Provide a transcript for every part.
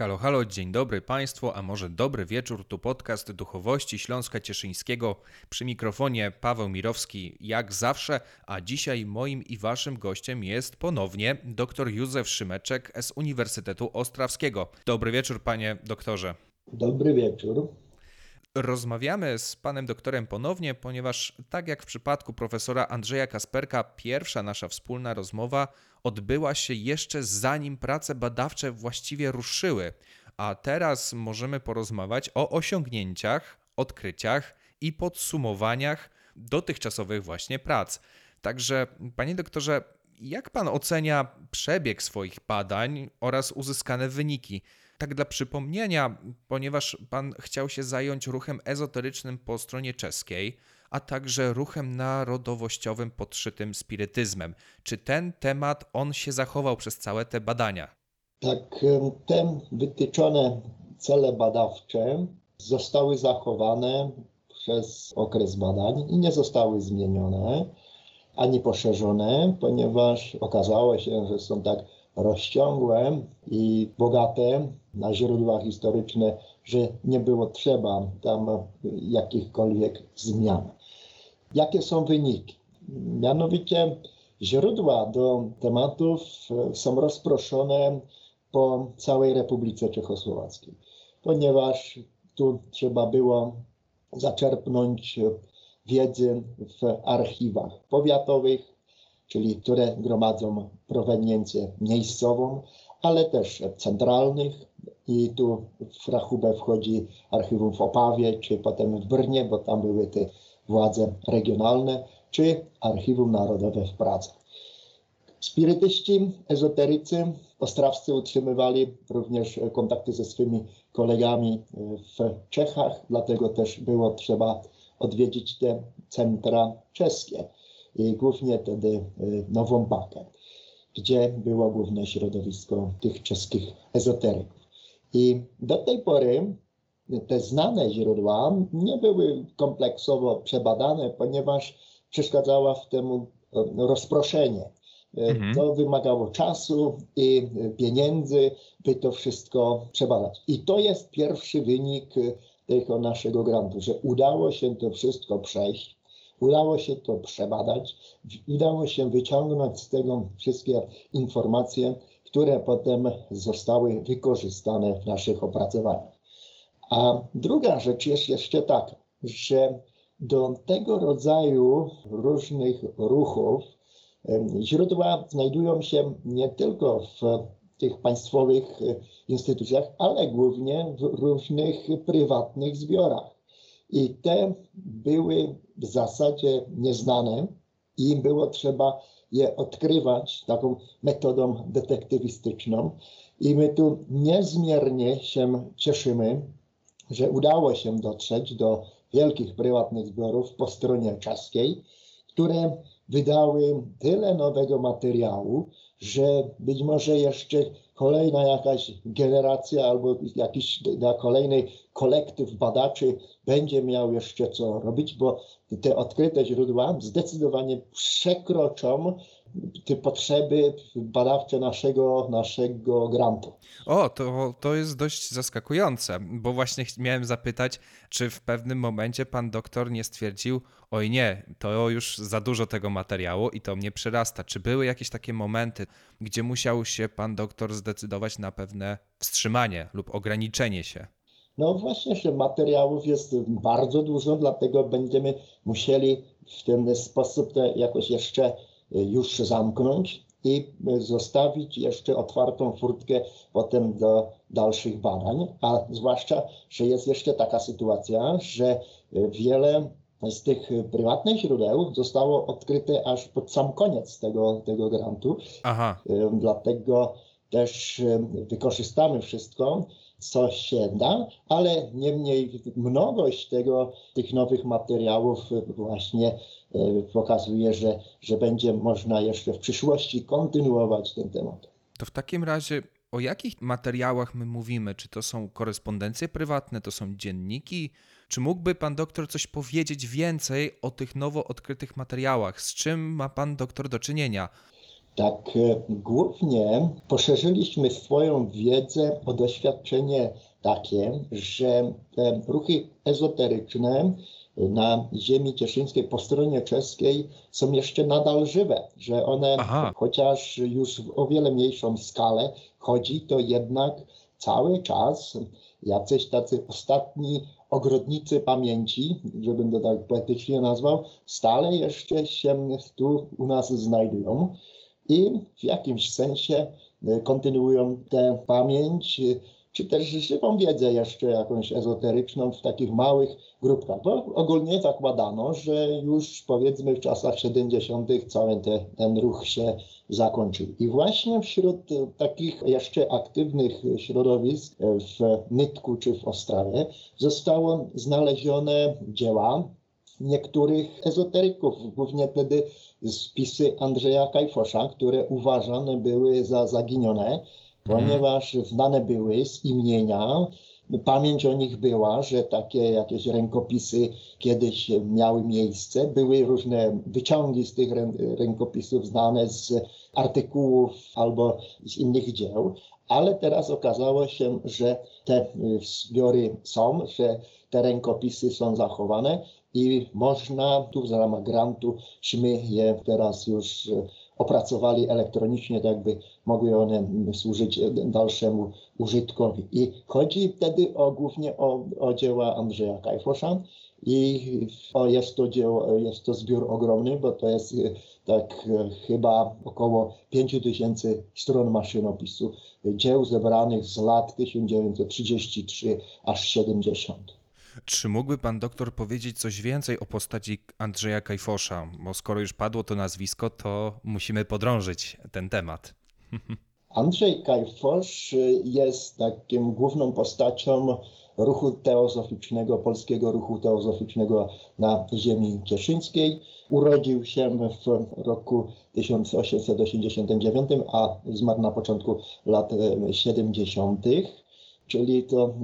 Halo, halo, dzień dobry Państwu, a może dobry wieczór, tu podcast Duchowości Śląska Cieszyńskiego. Przy mikrofonie Paweł Mirowski, jak zawsze, a dzisiaj moim i Waszym gościem jest ponownie dr Józef Szymeczek z Uniwersytetu Ostrawskiego. Dobry wieczór, Panie doktorze. Dobry wieczór. Rozmawiamy z panem doktorem ponownie, ponieważ tak jak w przypadku profesora Andrzeja Kasperka, pierwsza nasza wspólna rozmowa odbyła się jeszcze zanim prace badawcze właściwie ruszyły, a teraz możemy porozmawiać o osiągnięciach, odkryciach i podsumowaniach dotychczasowych właśnie prac. Także, panie doktorze, jak pan ocenia przebieg swoich badań oraz uzyskane wyniki? Tak dla przypomnienia, ponieważ pan chciał się zająć ruchem ezoterycznym po stronie czeskiej, a także ruchem narodowościowym podszytym spirytyzmem. Czy ten temat on się zachował przez całe te badania? Tak, te wytyczone cele badawcze zostały zachowane przez okres badań i nie zostały zmienione ani poszerzone, ponieważ okazało się, że są tak rozciągłe i bogate na źródła historyczne, że nie było trzeba tam jakichkolwiek zmian. Jakie są wyniki? Mianowicie źródła do tematów są rozproszone po całej Republice Czechosłowackiej, ponieważ tu trzeba było zaczerpnąć wiedzy w archiwach powiatowych, czyli które gromadzą proweniencję miejscową, ale też centralnych. I tu w rachubę wchodzi archiwum w Opawie, czy potem w Brnie, bo tam były te władze regionalne, czy Archiwum Narodowe w Pradze. Spirytyści, ezoterycy ostrawscy utrzymywali również kontakty ze swymi kolegami w Czechach, dlatego też było trzeba odwiedzić te centra czeskie głównie wtedy y, Nową Bakę, gdzie było główne środowisko tych czeskich ezoteryków. I do tej pory te znane źródła nie były kompleksowo przebadane, ponieważ przeszkadzała w temu rozproszenie. Y, mhm. To wymagało czasu i pieniędzy, by to wszystko przebadać. I to jest pierwszy wynik tego naszego grantu, że udało się to wszystko przejść Udało się to przebadać, udało się wyciągnąć z tego wszystkie informacje, które potem zostały wykorzystane w naszych opracowaniach. A druga rzecz jest jeszcze taka, że do tego rodzaju różnych ruchów źródła znajdują się nie tylko w tych państwowych e, instytucjach, ale głównie w różnych prywatnych zbiorach. I te były w zasadzie nieznane i było trzeba je odkrywać taką metodą detektywistyczną. I my tu niezmiernie się cieszymy, że udało się dotrzeć do wielkich prywatnych zbiorów po stronie czeskiej, które wydały tyle nowego materiału, że być może jeszcze kolejna jakaś generacja albo jakiś dla kolejnej kolektyw badaczy będzie miał jeszcze co robić, bo te odkryte źródła zdecydowanie przekroczą te potrzeby badawcze naszego, naszego grantu. O, to, to jest dość zaskakujące, bo właśnie miałem zapytać, czy w pewnym momencie pan doktor nie stwierdził, oj nie, to już za dużo tego materiału i to mnie przerasta. Czy były jakieś takie momenty, gdzie musiał się pan doktor zdecydować na pewne wstrzymanie lub ograniczenie się? No właśnie, że materiałów jest bardzo dużo, dlatego będziemy musieli w ten sposób to jakoś jeszcze już zamknąć i zostawić jeszcze otwartą furtkę potem do dalszych badań, a zwłaszcza, że jest jeszcze taka sytuacja, że wiele z tych prywatnych źródeł zostało odkryte aż pod sam koniec tego, tego grantu. Aha. Dlatego też wykorzystamy wszystko, co się da, ale niemniej mnogość tego, tych nowych materiałów właśnie e, pokazuje, że, że będzie można jeszcze w przyszłości kontynuować ten temat. To w takim razie o jakich materiałach my mówimy? Czy to są korespondencje prywatne, to są dzienniki? Czy mógłby pan doktor coś powiedzieć więcej o tych nowo odkrytych materiałach? Z czym ma pan doktor do czynienia? Tak, e, głównie poszerzyliśmy swoją wiedzę o doświadczenie takie, że te ruchy ezoteryczne na ziemi cieszyńskiej po stronie czeskiej są jeszcze nadal żywe, że one Aha. chociaż już w o wiele mniejszą skalę chodzi, to jednak cały czas jacyś tacy ostatni ogrodnicy pamięci, żebym to tak poetycznie nazwał, stale jeszcze się tu u nas znajdują i w jakimś sensie e, kontynuują tę pamięć, czy też żywą wiedzę jeszcze jakąś ezoteryczną w takich małych grupkach. Bo ogólnie zakładano, że już powiedzmy w czasach 70. cały te, ten ruch się zakończył. I właśnie wśród takich jeszcze aktywnych środowisk w Nytku czy w Ostrawie zostało znalezione dzieła niektórych ezoteryków, głównie wtedy spisy Andrzeja Kajfosza, które uważane były za zaginione, ponieważ znane były z imienia. Pamięć o nich była, że takie jakieś rękopisy kiedyś miały miejsce. Były różne wyciągi z tych rę- rękopisów znane z artykułów albo z innych dzieł, ale teraz okazało się, że te zbiory są, że te rękopisy są zachowane i można tu w ramach grantuśmy je teraz już opracowali elektronicznie, tak by mogły one służyć dalszemu użytkowi. I chodzi wtedy o, głównie o, o dzieła Andrzeja Kajfosza i o, jest, to dzieło, jest to zbiór ogromny, bo to jest y, tak y, chyba około 5000 stron maszynopisu dzieł zebranych z lat 1933 aż 70. Czy mógłby pan doktor powiedzieć coś więcej o postaci Andrzeja Kajfosza? Bo skoro już padło to nazwisko, to musimy podrążyć ten temat. Andrzej Kajfosz jest takim główną postacią ruchu teozoficznego, polskiego ruchu teozoficznego na ziemi cieszyńskiej. Urodził się w roku 1889, a zmarł na początku lat e, 70. Czyli to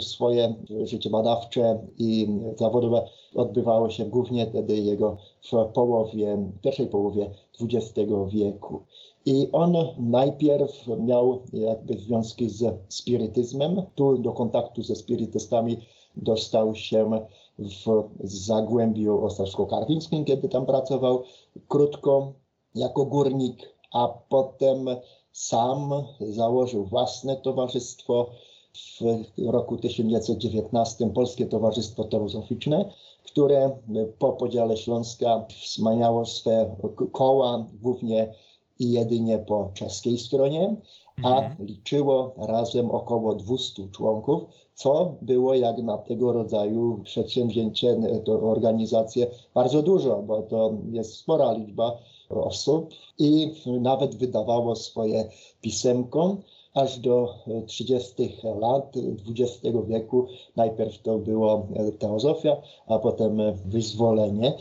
swoje życie badawcze i zawodowe odbywało się głównie wtedy jego w połowie, pierwszej połowie XX wieku. I on najpierw miał jakby związki z spirytyzmem. Tu do kontaktu ze spirytystami dostał się w Zagłębiu Ostrawsko-Karwińskim, kiedy tam pracował krótko jako górnik, a potem sam założył własne towarzystwo w roku 1919, Polskie Towarzystwo Teozoficzne, które po podziale Śląska wzmaniało swe koła głównie i jedynie po czeskiej stronie, a Mhm. liczyło razem około 200 członków, co było jak na tego rodzaju przedsięwzięcie, to organizacje bardzo dużo, bo to jest spora liczba osób i nawet wydawało swoje pisemko aż do 30 lat XX wieku. Najpierw to było teozofia, a potem wyzwolenie.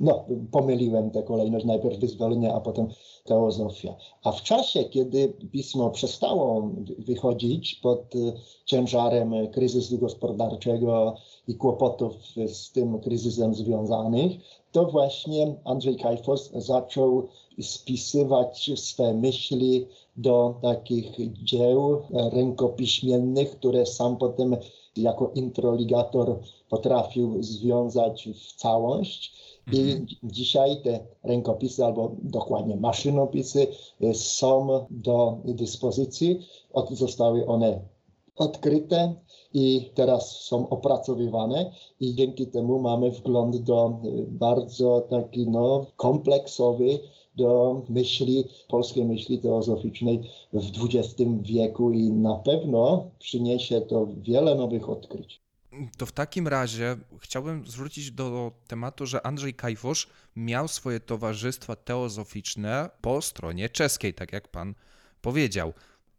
No, pomyliłem tę kolejność, najpierw wyzwolenie, a potem teozofia. A w czasie, kiedy pismo przestało wychodzić pod ciężarem kryzysu gospodarczego i kłopotów z tym kryzysem związanych, to właśnie Andrzej Kajfos zaczął spisywać swe myśli do takich dzieł rękopiśmiennych, które sam potem jako introligator potrafił związać w całość. I Mhm. dzisiaj te rękopisy, albo dokładnie maszynopisy, y, są do dyspozycji. Od, zostały one odkryte i teraz są opracowywane i dzięki temu mamy wgląd do y, bardzo taki no, kompleksowy do myśli, polskiej myśli teozoficznej w XX wieku i na pewno przyniesie to wiele nowych odkryć. To w takim razie chciałbym zwrócić do tematu, że Andrzej Kajfosz miał swoje towarzystwa teozoficzne po stronie czeskiej, tak jak pan powiedział.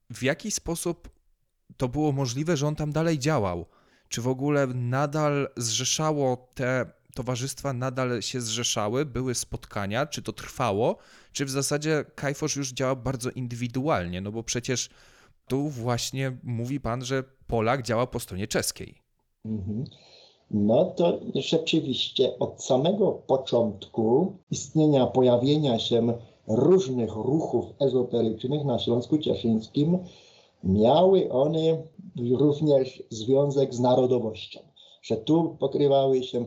W jaki sposób to było możliwe, że on tam dalej działał? Czy w ogóle nadal zrzeszało te towarzystwa, nadal się zrzeszały, były spotkania, czy to trwało, czy w zasadzie Kajfosz już działa bardzo indywidualnie? No bo przecież tu właśnie mówi pan, że Polak działa po stronie czeskiej. Mhm. No to rzeczywiście od samego początku istnienia, pojawienia się różnych ruchów ezoterycznych na Śląsku Cieszyńskim, miały one również związek z narodowością. Że tu pokrywały się,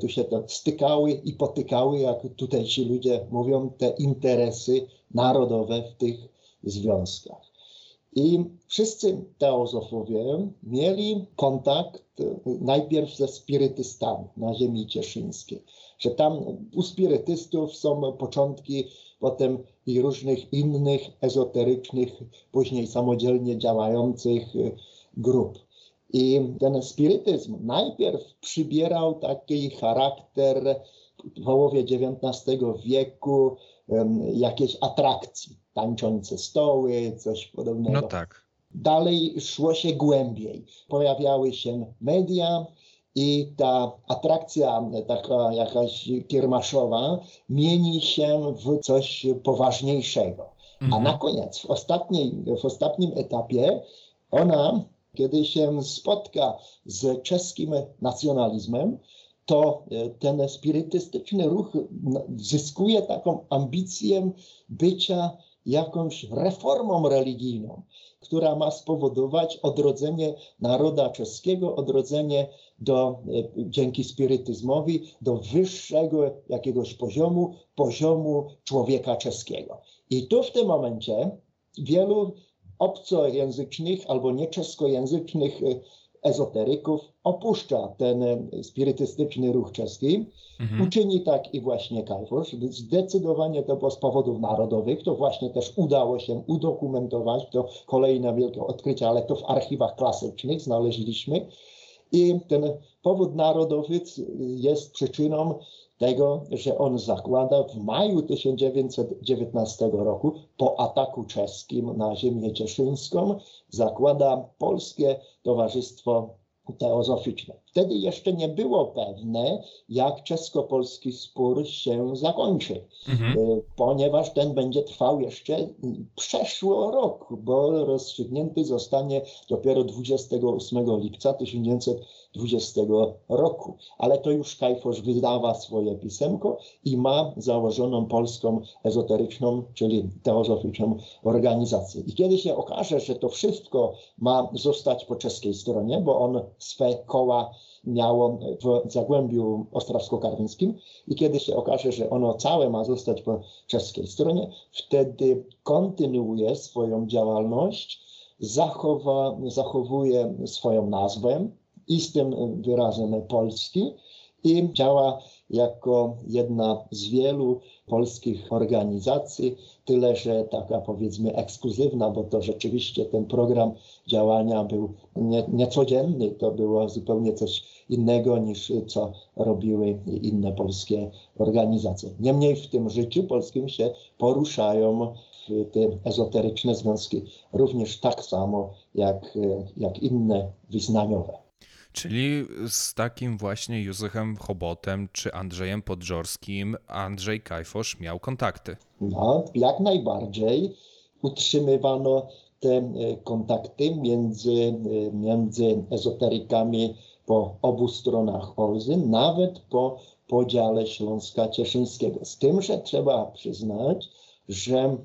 tu się to stykały i potykały, jak tutaj ci ludzie mówią, te interesy narodowe w tych związkach. I wszyscy teozofowie mieli kontakt najpierw ze spirytystami na ziemi cieszyńskiej, że tam u spirytystów są początki potem i różnych innych ezoterycznych, później samodzielnie działających grup. I ten spirytyzm najpierw przybierał taki charakter w połowie XIX wieku jakiejś atrakcji, tańczące stoły, coś podobnego. No tak. Dalej szło się głębiej. Pojawiały się media i ta atrakcja taka jakaś kiermaszowa mieni się w coś poważniejszego. Mhm. A na koniec, w, ostatniej, w ostatnim etapie, ona, kiedy się spotka z czeskim nacjonalizmem, to e, ten spirytystyczny ruch zyskuje taką ambicję bycia jakąś reformą religijną, która ma spowodować odrodzenie naroda czeskiego, odrodzenie do, e, dzięki spirytyzmowi do wyższego jakiegoś poziomu, poziomu człowieka czeskiego. I tu w tym momencie wielu obcojęzycznych albo nieczeskojęzycznych e, ezoteryków opuszcza ten e, spirytystyczny ruch czeski. Mhm. Uczyni tak i właśnie Kajfusz. Zdecydowanie to było z powodów narodowych. To właśnie też udało się udokumentować. To kolejne wielkie odkrycie, ale to w archiwach klasycznych znaleźliśmy. I ten powód narodowy jest przyczyną tego, że on zakłada w maju 1919 roku po ataku czeskim na ziemię cieszyńską, zakłada Polskie Towarzystwo Teozoficzne. Wtedy jeszcze nie było pewne, jak czesko-polski spór się zakończy, mhm. E, ponieważ ten będzie trwał jeszcze przeszło rok, bo rozstrzygnięty zostanie dopiero 28 lipca 1920 roku. Ale to już Kajfosz wydawa swoje pisemko i ma założoną polską ezoteryczną, czyli teozoficzną organizację. I kiedy się okaże, że to wszystko ma zostać po czeskiej stronie, bo on swe koła miało w Zagłębiu Ostrawsko-Karwińskim i kiedy się okaże, że ono całe ma zostać po czeskiej stronie, wtedy kontynuuje swoją działalność, zachowa, zachowuje swoją nazwę i z tym wyrazem polski i działa jako jedna z wielu polskich organizacji, tyle że taka powiedzmy ekskluzywna, bo to rzeczywiście ten program działania był nie, niecodzienny, to było zupełnie coś innego niż co robiły inne polskie organizacje. Niemniej w tym życiu polskim się poruszają te ezoteryczne związki również tak samo jak, jak inne wyznaniowe. Czyli z takim właśnie Józefem Chobotem czy Andrzejem Podżorskim Andrzej Kajfosz miał kontakty. No, jak najbardziej. Utrzymywano te e, kontakty między, e, między ezoterykami po obu stronach Olzy, nawet po podziale Śląska Cieszyńskiego. Z tym, że trzeba przyznać, że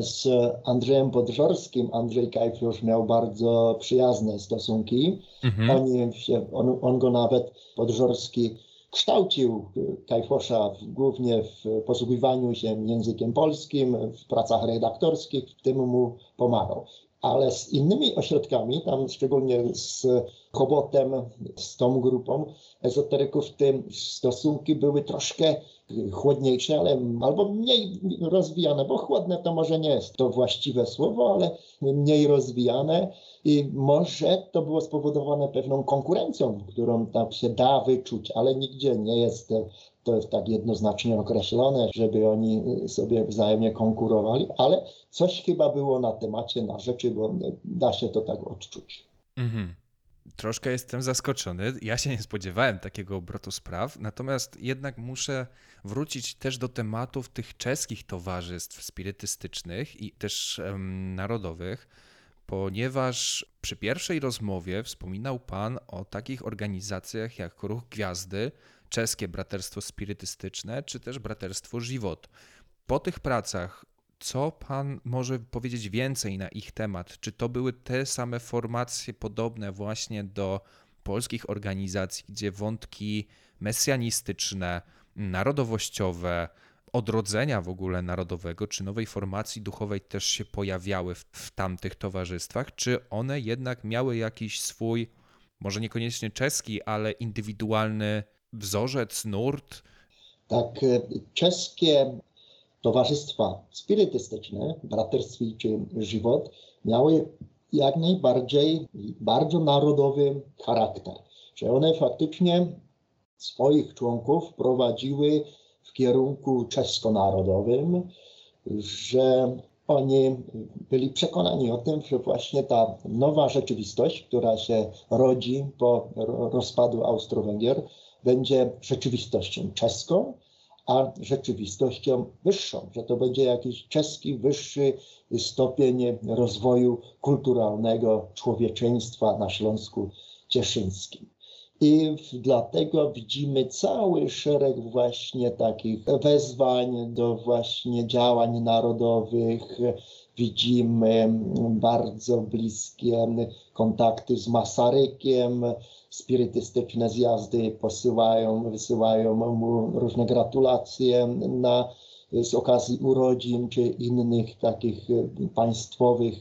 z Andrzejem Podżorskim Andrzej Kajfiusz miał bardzo przyjazne stosunki. Mhm. Oni się, on, on go nawet Podżorski kształcił Kajfosza głównie w posługiwaniu się językiem polskim, w pracach redaktorskich, w tym mu pomagał. Ale z innymi ośrodkami, tam szczególnie z Chobotem, z tą grupą ezoteryków, te stosunki były troszkę chłodniejsze, ale albo mniej rozwijane, bo chłodne to może nie jest to właściwe słowo, ale mniej rozwijane i może to było spowodowane pewną konkurencją, którą tam się da wyczuć, ale nigdzie nie jest to jest tak jednoznacznie określone, żeby oni sobie wzajemnie konkurowali, ale coś chyba było na temacie, na rzeczy, bo da się to tak odczuć. Mhm. Troszkę jestem zaskoczony. Ja się nie spodziewałem takiego obrotu spraw, natomiast jednak muszę wrócić też do tematów tych czeskich towarzystw spirytystycznych i też um, narodowych, ponieważ przy pierwszej rozmowie wspominał Pan o takich organizacjach jak Ruch Gwiazdy, Czeskie Braterstwo Spirytystyczne czy też Braterstwo Żywot. po tych pracach, co pan może powiedzieć więcej na ich temat? Czy to były te same formacje podobne właśnie do polskich organizacji, gdzie wątki mesjanistyczne, narodowościowe, odrodzenia w ogóle narodowego, czy nowej formacji duchowej też się pojawiały w, w tamtych towarzystwach? Czy one jednak miały jakiś swój, może niekoniecznie czeski, ale indywidualny wzorzec, nurt? Tak, e, czeskie towarzystwa spirytystyczne, braterstwie czy żywot, miały jak najbardziej bardzo narodowy charakter. Że one faktycznie swoich członków prowadziły w kierunku czesko-narodowym, że oni byli przekonani o tym, że właśnie ta nowa rzeczywistość, która się rodzi po rozpadu Austro-Węgier, będzie rzeczywistością czeską, a rzeczywistością wyższą, że to będzie jakiś czeski wyższy stopień rozwoju kulturalnego człowieczeństwa na Śląsku Cieszyńskim. I dlatego widzimy cały szereg właśnie takich wezwań do właśnie działań narodowych. Widzimy bardzo bliskie kontakty z Masarykiem, spirytystyczne zjazdy posyłają, wysyłają mu różne gratulacje na, z okazji urodzin czy innych takich państwowych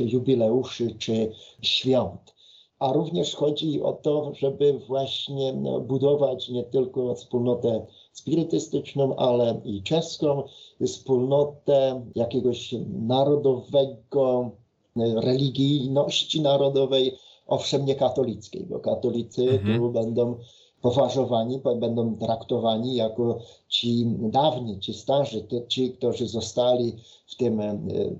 jubileuszy czy świąt. A również chodzi o to, żeby właśnie no, budować nie tylko wspólnotę spirytystyczną, ale i czeską, wspólnotę jakiegoś narodowego, religijności narodowej, owszem nie katolickiej, bo katolicy mhm. tu będą poważowani, będą traktowani jako ci dawni, ci starzy, ci, którzy zostali w tym, e,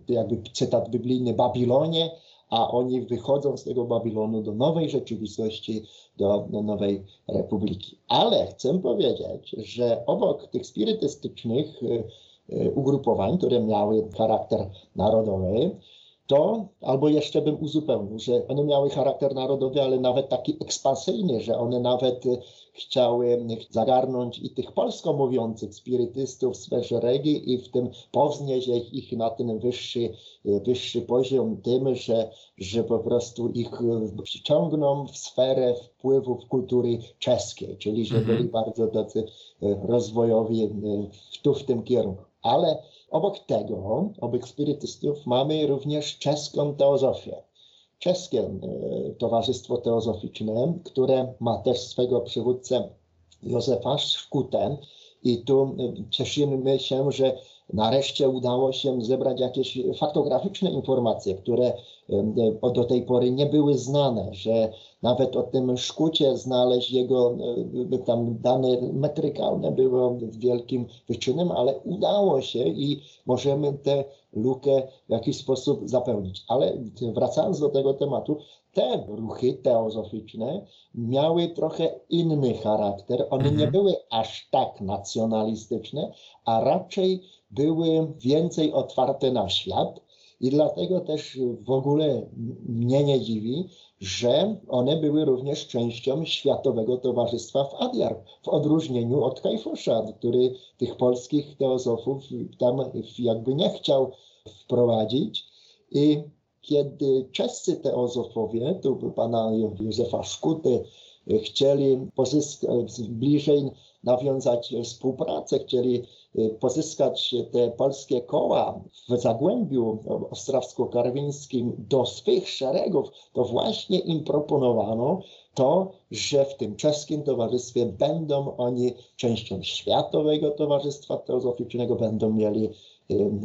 jakby cytat biblijny, Babilonie, a oni wychodzą z tego Babilonu do nowej rzeczywistości, do, do nowej republiki. Ale chcę powiedzieć, że obok tych spirytystycznych y, y, ugrupowań, które miały charakter narodowy, to, albo jeszcze bym uzupełnił, że one miały charakter narodowy, ale nawet taki ekspansyjny, że one nawet chciały zagarnąć i tych polsko mówiących spirytystów w sferze i w tym powznieść ich na ten wyższy, wyższy poziom tym, że, że po prostu ich ciągną w sferę wpływów kultury czeskiej, czyli że byli mhm. bardzo tacy rozwojowi tu w tym kierunku. Ale Obok tego, obok spirytystów, mamy również czeską teozofię. Czeskie e, Towarzystwo Teozoficzne, które ma też swego przywódcę Józefa Szkutę. I tu e, cieszymy się, że nareszcie udało się zebrać jakieś faktograficzne informacje, które e, do tej pory nie były znane, że nawet o tym szkucie znaleźć jego e, tam dane metrykalne było wielkim wyczynem, ale udało się i możemy tę lukę w jakiś sposób zapełnić. Ale wracając do tego tematu, te ruchy teozoficzne miały trochę inny charakter. One mhm. nie były aż tak nacjonalistyczne, a raczej były więcej otwarte na świat. I dlatego też w ogóle mnie nie dziwi, że one były również częścią Światowego Towarzystwa w Adiar, w odróżnieniu od Kajfusza, który tych polskich teozofów tam jakby nie chciał wprowadzić. I kiedy czescy teozofowie, tu pana Józefa Szkuty, chcieli pozyskać, bliżej nawiązać współpracę, chcieli Y, pozyskać te polskie koła w Zagłębiu Ostrawsko-Karwińskim do swych szeregów, to właśnie im proponowano to, że w tym czeskim towarzystwie będą oni częścią Światowego Towarzystwa Teozoficznego, będą mieli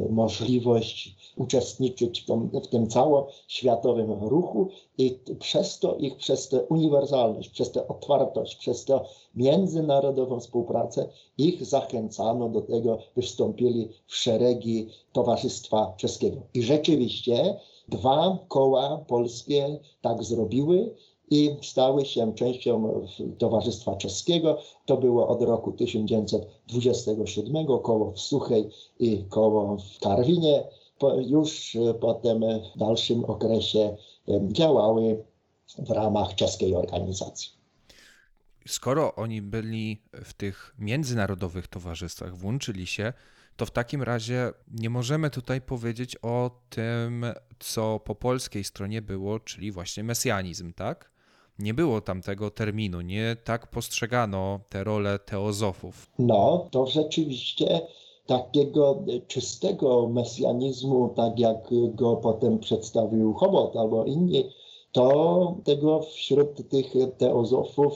możliwość uczestniczyć w tym, w tym całoświatowym ruchu i przez to ich, przez tę uniwersalność, przez tę otwartość, przez tę międzynarodową współpracę ich zachęcano do tego, by wstąpili w szeregi Towarzystwa Czeskiego. I rzeczywiście dwa koła polskie tak zrobiły i stały się częścią Towarzystwa Czeskiego. To było od roku 1927, koło w Suchej i koło w Karwinie. Już potem w dalszym okresie działały w ramach czeskiej organizacji. Skoro oni byli w tych międzynarodowych towarzystwach, włączyli się, to w takim razie nie możemy tutaj powiedzieć o tym, co po polskiej stronie było, czyli właśnie mesjanizm, tak? Nie było tam tego terminu, nie tak postrzegano tę rolę teozofów. No, to rzeczywiście takiego czystego mesjanizmu, tak jak go potem przedstawił Chobot albo inni, to tego wśród tych teozofów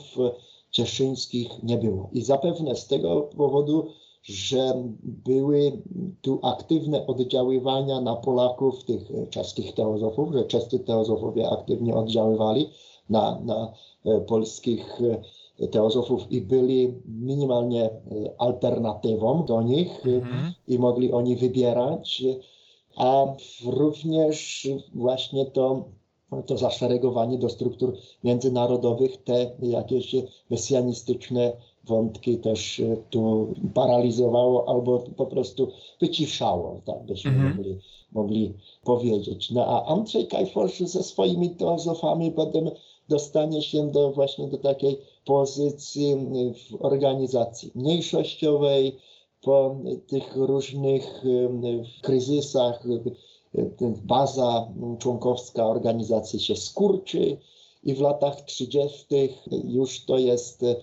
cieszyńskich nie było. I zapewne z tego powodu, że były tu aktywne oddziaływania na Polaków, tych czeskich teozofów, że czescy teozofowie aktywnie oddziaływali na, na e, polskich e, teozofów i byli minimalnie e, alternatywą do nich mhm. i mogli oni wybierać. A również właśnie to to zaszeregowanie do struktur międzynarodowych, te jakieś mesjanistyczne wątki też tu paralizowało albo po prostu wyciszało, tak byśmy -hmm. mogli, mogli powiedzieć. No a Andrzej Kajforz ze swoimi teozofami potem dostanie się do właśnie do takiej pozycji w organizacji mniejszościowej, po tych różnych kryzysach, baza członkowska organizacji się skurczy i w latach 30. już to jest e,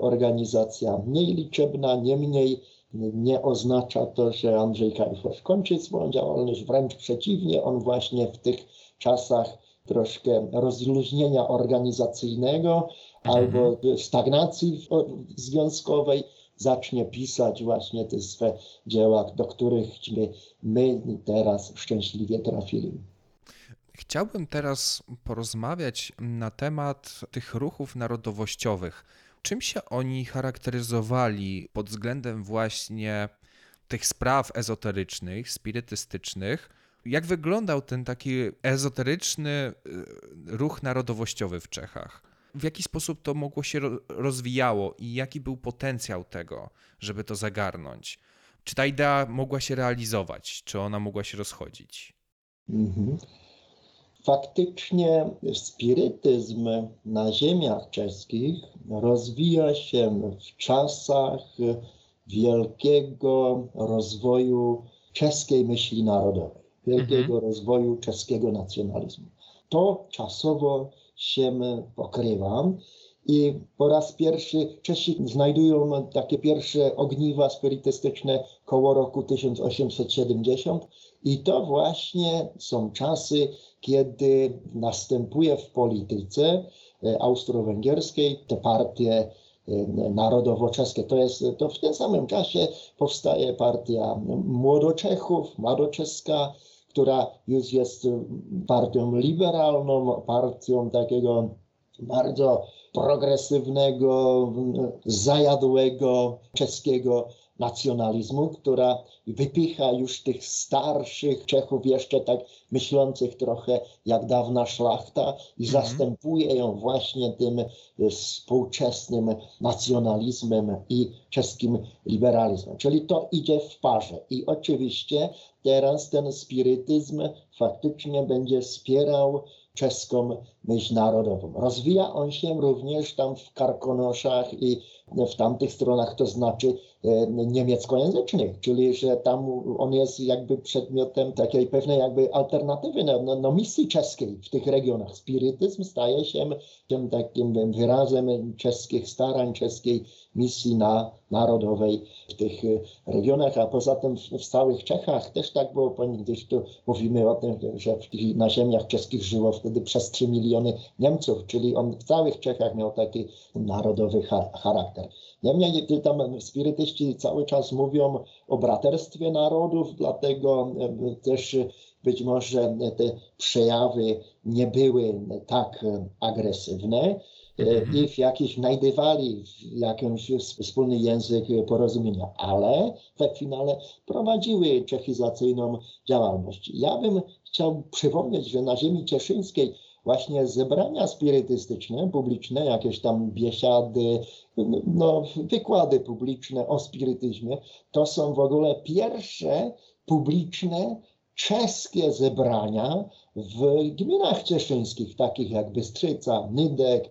organizacja mniej liczebna, niemniej nie oznacza to, że Andrzej Kajfosz kończy swoją działalność, wręcz przeciwnie, on właśnie w tych czasach troszkę rozluźnienia organizacyjnego mhm. albo stagnacji związkowej zacznie pisać właśnie te swe dzieła, do których my teraz szczęśliwie trafili. Chciałbym teraz porozmawiać na temat tych ruchów narodowościowych. Czym się oni charakteryzowali pod względem właśnie tych spraw ezoterycznych, spirytystycznych? Jak wyglądał ten taki ezoteryczny y, ruch narodowościowy w Czechach? w jaki sposób to mogło się rozwijało i jaki był potencjał tego, żeby to zagarnąć? Czy ta idea mogła się realizować, czy ona mogła się rozchodzić? Mhm. Faktycznie spirytyzm na ziemiach czeskich rozwija się w czasach wielkiego rozwoju czeskiej myśli narodowej, wielkiego mhm. rozwoju czeskiego nacjonalizmu. To czasowo się pokrywam. I po raz pierwszy Czesi znajdują takie pierwsze ogniwa spirytystyczne koło roku 1870 i to właśnie są czasy, kiedy następuje w polityce e, austro-węgierskiej te partie e, narodowo-czeskie. To jest, to w tym samym czasie powstaje partia Młodoczechów, Młodoczeska, która już jest partią liberalną, partią takiego bardzo progresywnego, zajadłego czeskiego nacjonalizmu, która wypycha już tych starszych Czechów, jeszcze tak myślących trochę jak dawna szlachta i mhm. zastępuje ją właśnie tym e, współczesnym nacjonalizmem i czeskim liberalizmem. Czyli to idzie w parze. I oczywiście teraz ten spirytyzm faktycznie będzie wspierał czeską myśl narodową. Rozwija on się również tam w Karkonoszach i w tamtych stronach, to znaczy e, niemieckojęzycznych, czyli że tam on jest jakby przedmiotem takiej pewnej jakby alternatywy no, no, no misji czeskiej w tych regionach. Spirytyzm staje się tym takim wyrazem czeskich starań, czeskiej misji na, narodowej w tych regionach, a poza tym w, w całych Czechach też tak było, gdzieś tu mówimy o tym, że na ziemiach czeskich żyło wtedy przez 3 miliony Niemców, czyli on w całych Czechach miał taki narodowy charakter. Niemniej tam spirytyści cały czas mówią o braterstwie narodów, dlatego e, też być może te przejawy nie były tak agresywne mhm. i w jakiś znajdywali jakiś wspólny język porozumienia, ale w finale prowadziły czechizacyjną działalność. Ja bym chciał przypomnieć, że na ziemi cieszyńskiej właśnie zebrania spirytystyczne, publiczne, jakieś tam biesiady, no, wykłady publiczne o spirytyzmie, to są w ogóle pierwsze publiczne czeskie zebrania w gminach cieszyńskich, takich jak Bystrzyca, Nydek.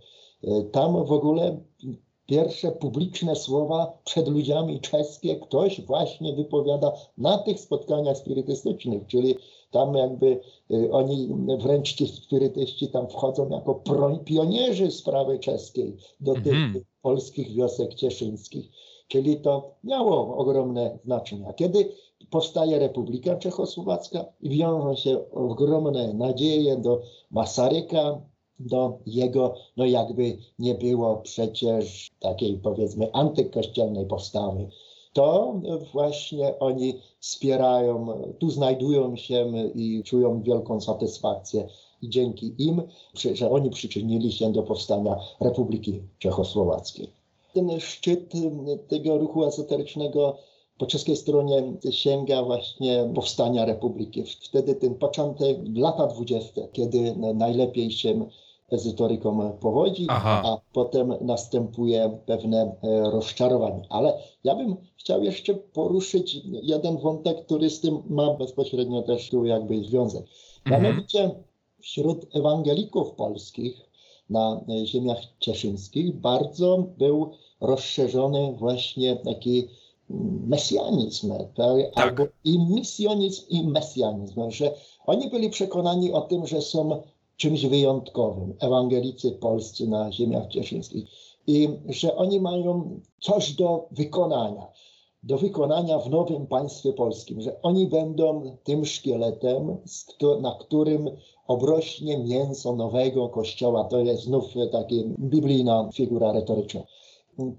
Tam w ogóle pierwsze publiczne słowa przed ludźmi czeskie ktoś właśnie wypowiada na tych spotkaniach spirytystycznych, czyli tam jakby y, oni wręcz ci spirytyści tam wchodzą jako pionierzy sprawy czeskiej do tych Mhm. polskich wiosek cieszyńskich. Czyli to miało ogromne znaczenie. A kiedy powstaje Republika Czechosłowacka wiążą się ogromne nadzieje do Masaryka, do jego, no jakby nie było przecież takiej powiedzmy antykościelnej postawy, to właśnie oni wspierają, tu znajdują się i czują wielką satysfakcję. I dzięki im, że oni przyczynili się do powstania Republiki Czechosłowackiej. Ten szczyt tego ruchu ezoterycznego po czeskiej stronie sięga właśnie powstania republiki. Wtedy ten początek, lata 20., kiedy najlepiej się ezoterykom powodzi, Aha. a potem następuje pewne e, rozczarowanie. Ale ja bym chciał jeszcze poruszyć jeden wątek, który z tym ma bezpośrednio też tu jakby związek. Mhm. Mianowicie wśród ewangelików polskich na e, ziemiach cieszyńskich bardzo był rozszerzony właśnie taki mm, mesjanizm, tak? albo i misjonizm, i mesjanizm, że oni byli przekonani o tym, że są czymś wyjątkowym, ewangelicy polscy na ziemiach cieszyńskich i że oni mają coś do wykonania, do wykonania w nowym państwie polskim, że oni będą tym szkieletem, na którym obrośnie mięso nowego kościoła. To jest znów taka biblijna figura retoryczna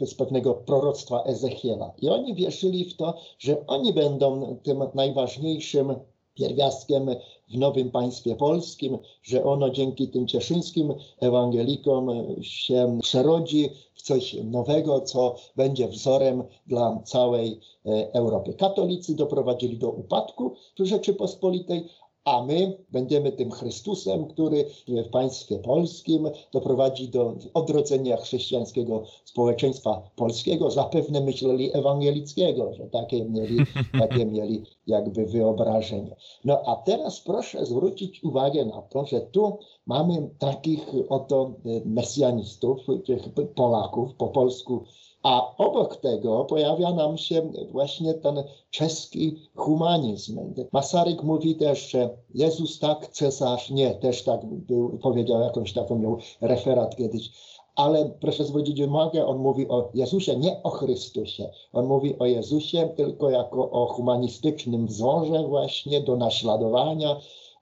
z pewnego proroctwa Ezechiela. I oni wierzyli w to, że oni będą tym najważniejszym pierwiastkiem w nowym państwie polskim, że ono dzięki tym cieszyńskim ewangelikom się przerodzi w coś nowego, co będzie wzorem dla całej e, Europy. Katolicy doprowadzili do upadku Rzeczypospolitej, a my będziemy tym Chrystusem, który w państwie polskim doprowadzi do odrodzenia chrześcijańskiego społeczeństwa polskiego. Zapewne myśleli ewangelickiego, że takie mieli, takie mieli jakby wyobrażenie. No a teraz proszę zwrócić uwagę na to, że tu mamy takich oto y, mesjanistów, tych Polaków, po polsku a obok tego pojawia nam się właśnie ten czeski humanizm. Masaryk mówi też, że Jezus tak, cesarz nie. Też tak był, powiedział jakąś taką miał referat kiedyś. Ale proszę zwrócić uwagę, on mówi o Jezusie, nie o Chrystusie. On mówi o Jezusie tylko jako o humanistycznym wzorze właśnie do naśladowania.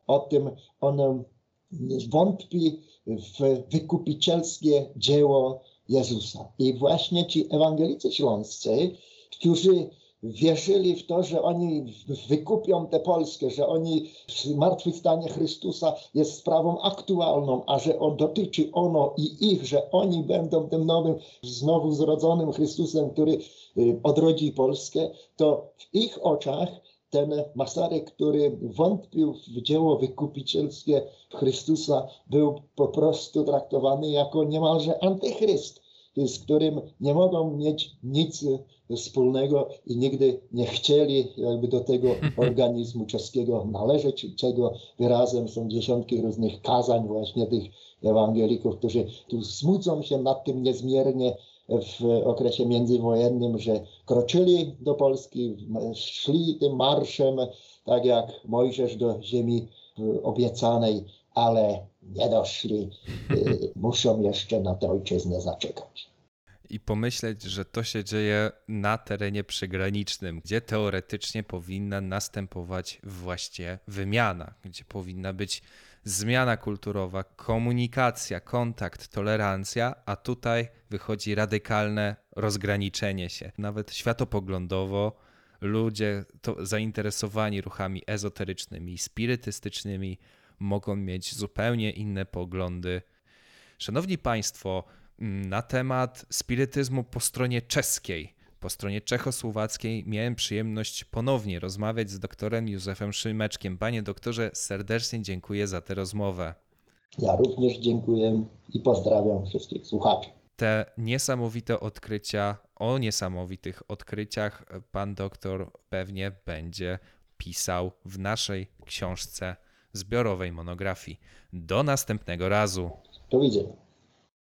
O tym on wątpi w wykupicielskie dzieło Jezusa. I właśnie ci ewangelicy śląscy, którzy wierzyli w to, że oni wykupią tę Polskę, że oni zmartwychwstanie Chrystusa jest sprawą aktualną, a że on dotyczy ono i ich, że oni będą tym nowym, znowu zrodzonym Chrystusem, który y, odrodzi Polskę, to w ich oczach ten Masaryk, który wątpił w dzieło wykupicielskie Chrystusa, był po prostu traktowany jako niemalże antychryst, z którym nie mogą mieć nic wspólnego i nigdy nie chcieli jakby do tego organizmu czeskiego należeć, czego wyrazem są dziesiątki różnych kazań właśnie tych ewangelików, którzy tu smucą się nad tym niezmiernie w okresie międzywojennym, że kroczyli do Polski, szli tym marszem, tak jak Mojżesz do ziemi y, obiecanej, ale nie doszli, y, muszą jeszcze na tę ojczyznę zaczekać. I pomyśleć, że to się dzieje na terenie przygranicznym, gdzie teoretycznie powinna następować właśnie wymiana, gdzie powinna być zmiana kulturowa, komunikacja, kontakt, tolerancja, a tutaj wychodzi radykalne rozgraniczenie się. Nawet światopoglądowo ludzie zainteresowani ruchami ezoterycznymi, spirytystycznymi mogą mieć zupełnie inne poglądy. Szanowni Państwo, na temat spirytyzmu po stronie czeskiej, po stronie czechosłowackiej miałem przyjemność ponownie rozmawiać z doktorem Józefem Szymeczkiem. Panie doktorze, serdecznie dziękuję za tę rozmowę. Ja również dziękuję i pozdrawiam wszystkich słuchaczy. Te niesamowite odkrycia, o niesamowitych odkryciach pan doktor pewnie będzie pisał w naszej książce zbiorowej monografii. Do następnego razu. Do widzenia.